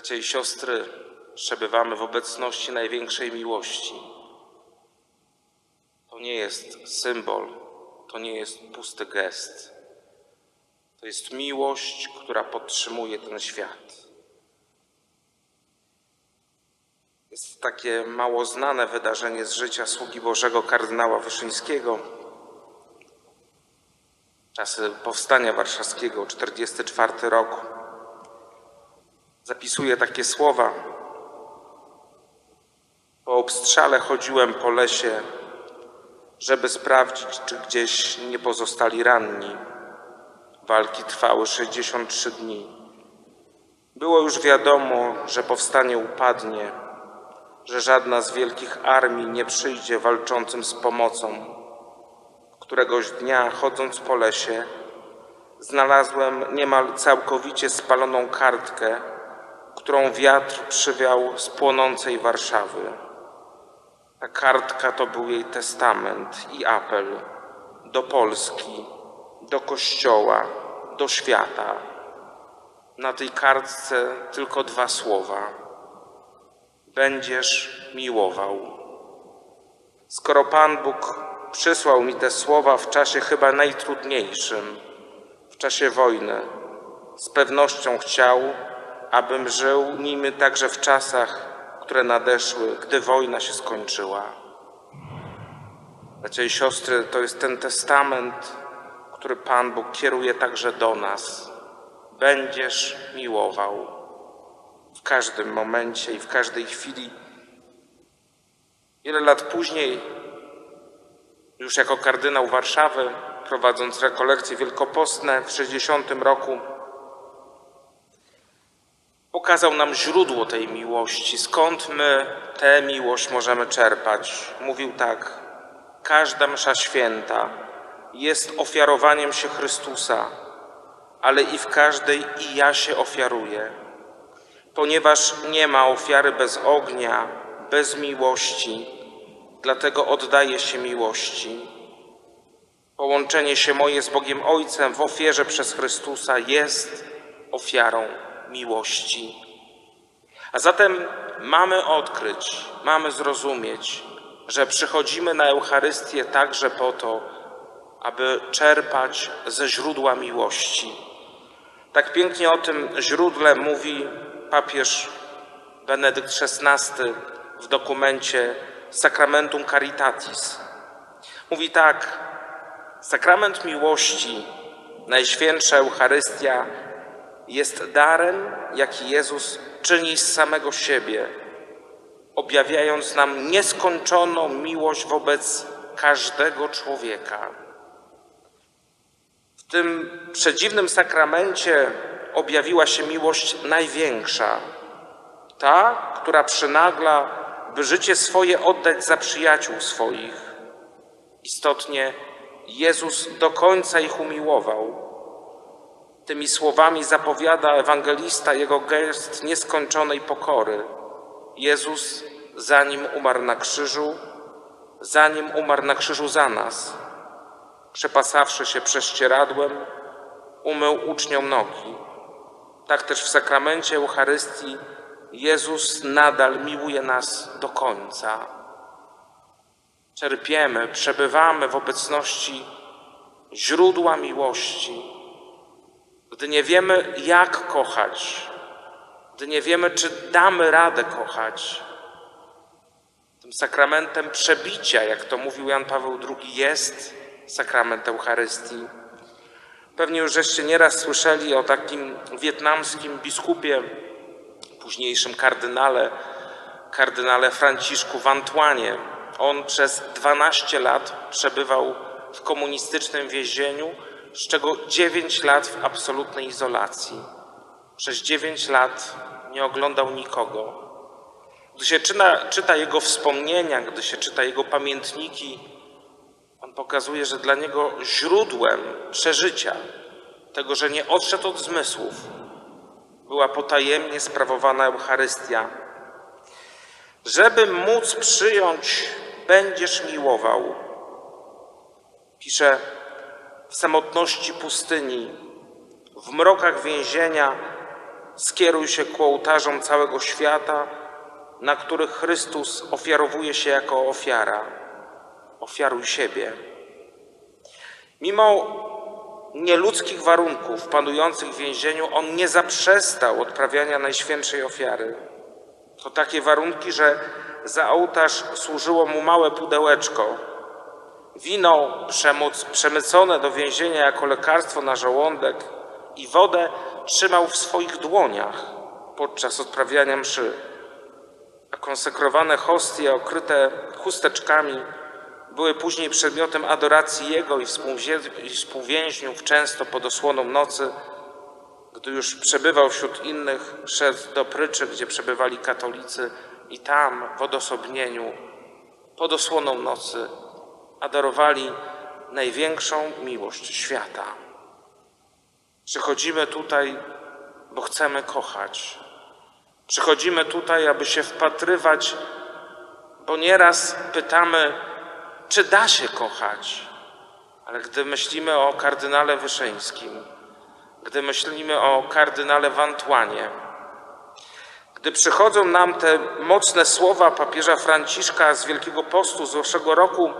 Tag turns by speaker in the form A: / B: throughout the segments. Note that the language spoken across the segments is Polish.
A: Bracia i siostry, przebywamy w obecności największej miłości. To nie jest symbol, to nie jest pusty gest. To jest miłość, która podtrzymuje ten świat. Jest takie mało znane wydarzenie z życia sługi Bożego kardynała Wyszyńskiego. Czasy powstania warszawskiego, 44 rok. Zapisuje takie słowa. Po obstrzale chodziłem po lesie, żeby sprawdzić, czy gdzieś nie pozostali ranni. Walki trwały 63 dni. Było już wiadomo, że powstanie upadnie, że żadna z wielkich armii nie przyjdzie walczącym z pomocą. Któregoś dnia, chodząc po lesie, znalazłem niemal całkowicie spaloną kartkę, którą wiatr przywiał z płonącej Warszawy. Ta kartka to był jej testament i apel do Polski, do Kościoła, do świata. Na tej kartce tylko dwa słowa: Będziesz miłował. Skoro Pan Bóg przysłał mi te słowa w czasie chyba najtrudniejszym, w czasie wojny, z pewnością chciał, abym żył nimi także w czasach, które nadeszły, gdy wojna się skończyła. Bracia i siostry, to jest ten testament, który Pan Bóg kieruje także do nas. Będziesz miłował w każdym momencie i w każdej chwili. Wiele lat później, już jako kardynał Warszawy, prowadząc rekolekcje wielkopostne w 60 roku, pokazał nam źródło tej miłości, skąd my tę miłość możemy czerpać. Mówił tak: Każda msza święta jest ofiarowaniem się Chrystusa, ale i w każdej i ja się ofiaruję, ponieważ nie ma ofiary bez ognia, bez miłości, dlatego oddaję się miłości. Połączenie się moje z Bogiem Ojcem w ofierze przez Chrystusa jest ofiarą miłości. A zatem mamy odkryć, mamy zrozumieć, że przychodzimy na Eucharystię także po to, aby czerpać ze źródła miłości. Tak pięknie o tym źródle mówi papież Benedykt XVI w dokumencie Sacramentum Caritatis. Mówi tak: Sakrament miłości, Najświętsza Eucharystia jest darem, jaki Jezus czyni z samego siebie, objawiając nam nieskończoną miłość wobec każdego człowieka. W tym przedziwnym sakramencie objawiła się miłość największa, ta, która przynagla, by życie swoje oddać za przyjaciół swoich. Istotnie Jezus do końca ich umiłował. Tymi słowami zapowiada ewangelista jego gest nieskończonej pokory. Jezus, zanim umarł na krzyżu, zanim umarł na krzyżu za nas, przepasawszy się prześcieradłem, umył uczniom nogi. Tak też w sakramencie Eucharystii Jezus nadal miłuje nas do końca. Czerpiemy, przebywamy w obecności źródła miłości. Gdy nie wiemy, jak kochać, gdy nie wiemy, czy damy radę kochać, tym sakramentem przebicia, jak to mówił Jan Paweł II, jest sakrament Eucharystii. Pewnie już żeście nieraz słyszeli o takim wietnamskim biskupie, późniejszym kardynale, kardynale Franciszku Wantuanie. On przez 12 lat przebywał w komunistycznym więzieniu, z czego 9 lat w absolutnej izolacji. Przez 9 lat nie oglądał nikogo. Gdy się czyta, czyta jego wspomnienia, gdy się czyta jego pamiętniki, on pokazuje, że dla niego źródłem przeżycia, tego, że nie odszedł od zmysłów, była potajemnie sprawowana Eucharystia. Żeby móc przyjąć, będziesz miłował. Pisze w samotności pustyni, w mrokach więzienia, skieruj się ku ołtarzom całego świata, na których Chrystus ofiarowuje się jako ofiara. Ofiaruj siebie. Mimo nieludzkich warunków panujących w więzieniu, on nie zaprzestał odprawiania najświętszej ofiary. To takie warunki, że za ołtarz służyło mu małe pudełeczko. Przemóc, przemycone do więzienia jako lekarstwo na żołądek i wodę trzymał w swoich dłoniach podczas odprawiania mszy. A konsekrowane hostie okryte chusteczkami były później przedmiotem adoracji jego i współwięźniów, często pod osłoną nocy, gdy już przebywał wśród innych, szedł do pryczy, gdzie przebywali katolicy i tam w odosobnieniu, pod osłoną nocy, adorowali największą miłość świata. Przychodzimy tutaj, bo chcemy kochać. Przychodzimy tutaj, aby się wpatrywać, bo nieraz pytamy, czy da się kochać. Ale gdy myślimy o kardynale Wyszyńskim, gdy myślimy o kardynale Wantłanie, gdy przychodzą nam te mocne słowa papieża Franciszka z Wielkiego Postu z zeszłego roku,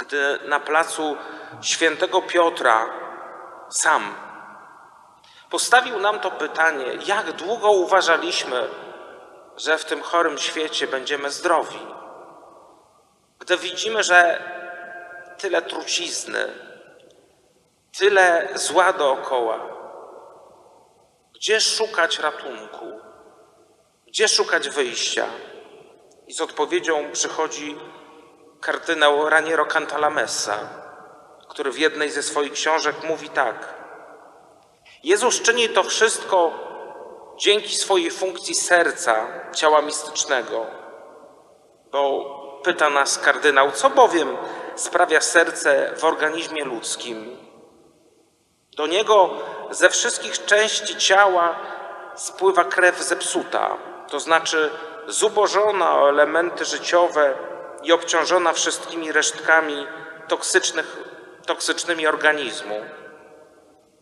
A: gdy na placu świętego Piotra sam postawił nam to pytanie, jak długo uważaliśmy, że w tym chorym świecie będziemy zdrowi. Gdy widzimy, że tyle trucizny, tyle zła dookoła, gdzie szukać ratunku, gdzie szukać wyjścia? I z odpowiedzią przychodzi kardynał Raniero Cantalamessa, który w jednej ze swoich książek mówi tak. Jezus czyni to wszystko dzięki swojej funkcji serca, ciała mistycznego, bo pyta nas kardynał, co bowiem sprawia serce w organizmie ludzkim? Do niego ze wszystkich części ciała spływa krew zepsuta, to znaczy zubożona o elementy życiowe i obciążona wszystkimi resztkami toksycznych, toksycznymi organizmu.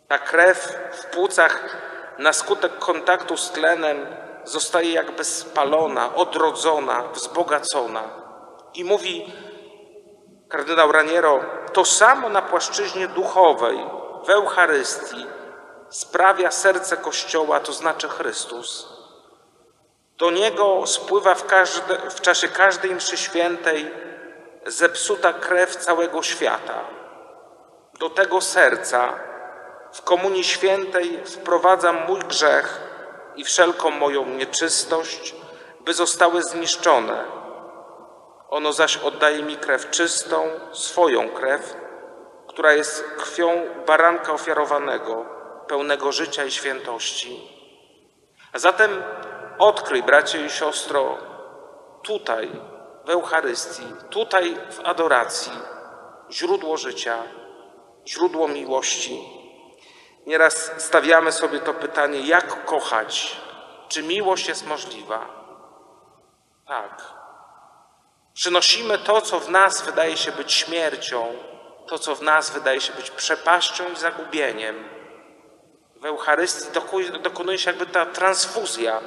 A: Ta krew w płucach na skutek kontaktu z tlenem zostaje jakby spalona, odrodzona, wzbogacona. I mówi kardynał Raniero, to samo na płaszczyźnie duchowej, w Eucharystii sprawia serce Kościoła, to znaczy Chrystus. Do Niego spływa w, każde, w czasie każdej mszy świętej zepsuta krew całego świata. Do tego serca w Komunii Świętej wprowadzam mój grzech i wszelką moją nieczystość, by zostały zniszczone. Ono zaś oddaje mi krew czystą, swoją krew, która jest krwią baranka ofiarowanego, pełnego życia i świętości. A zatem odkryj, bracie i siostro, tutaj w Eucharystii, tutaj w adoracji, źródło życia, źródło miłości Nieraz stawiamy sobie to pytanie, jak kochać? Czy miłość jest możliwa? Tak. Przynosimy to, co w nas wydaje się być śmiercią, to, co w nas wydaje się być przepaścią i zagubieniem. W Eucharystii dokonuje się jakby ta transfuzja.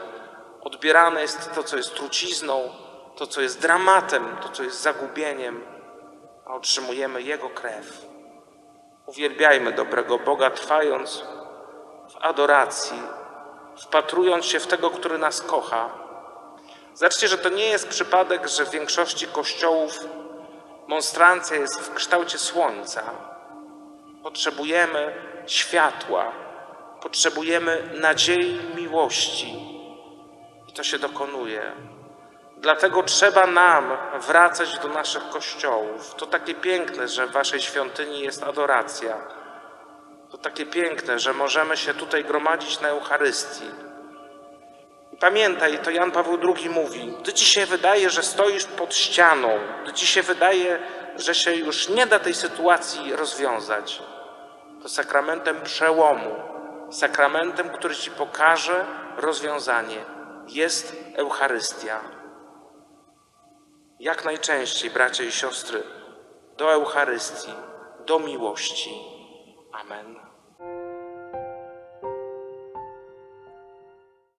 A: Odbierane jest to, co jest trucizną, to, co jest dramatem, to, co jest zagubieniem, a otrzymujemy Jego krew. Uwielbiajmy dobrego Boga, trwając w adoracji, wpatrując się w tego, który nas kocha. Zobaczcie, że to nie jest przypadek, że w większości kościołów monstrancja jest w kształcie słońca. Potrzebujemy światła, potrzebujemy nadziei miłości. I to się dokonuje. Dlatego trzeba nam wracać do naszych kościołów. To takie piękne, że w Waszej świątyni jest adoracja. To takie piękne, że możemy się tutaj gromadzić na Eucharystii. I pamiętaj, to Jan Paweł II mówi, gdy Ci się wydaje, że stoisz pod ścianą, gdy Ci się wydaje, że się już nie da tej sytuacji rozwiązać, to sakramentem przełomu, sakramentem, który Ci pokaże rozwiązanie, jest Eucharystia jak najczęściej, bracia i siostry, do Eucharystii, do miłości. Amen.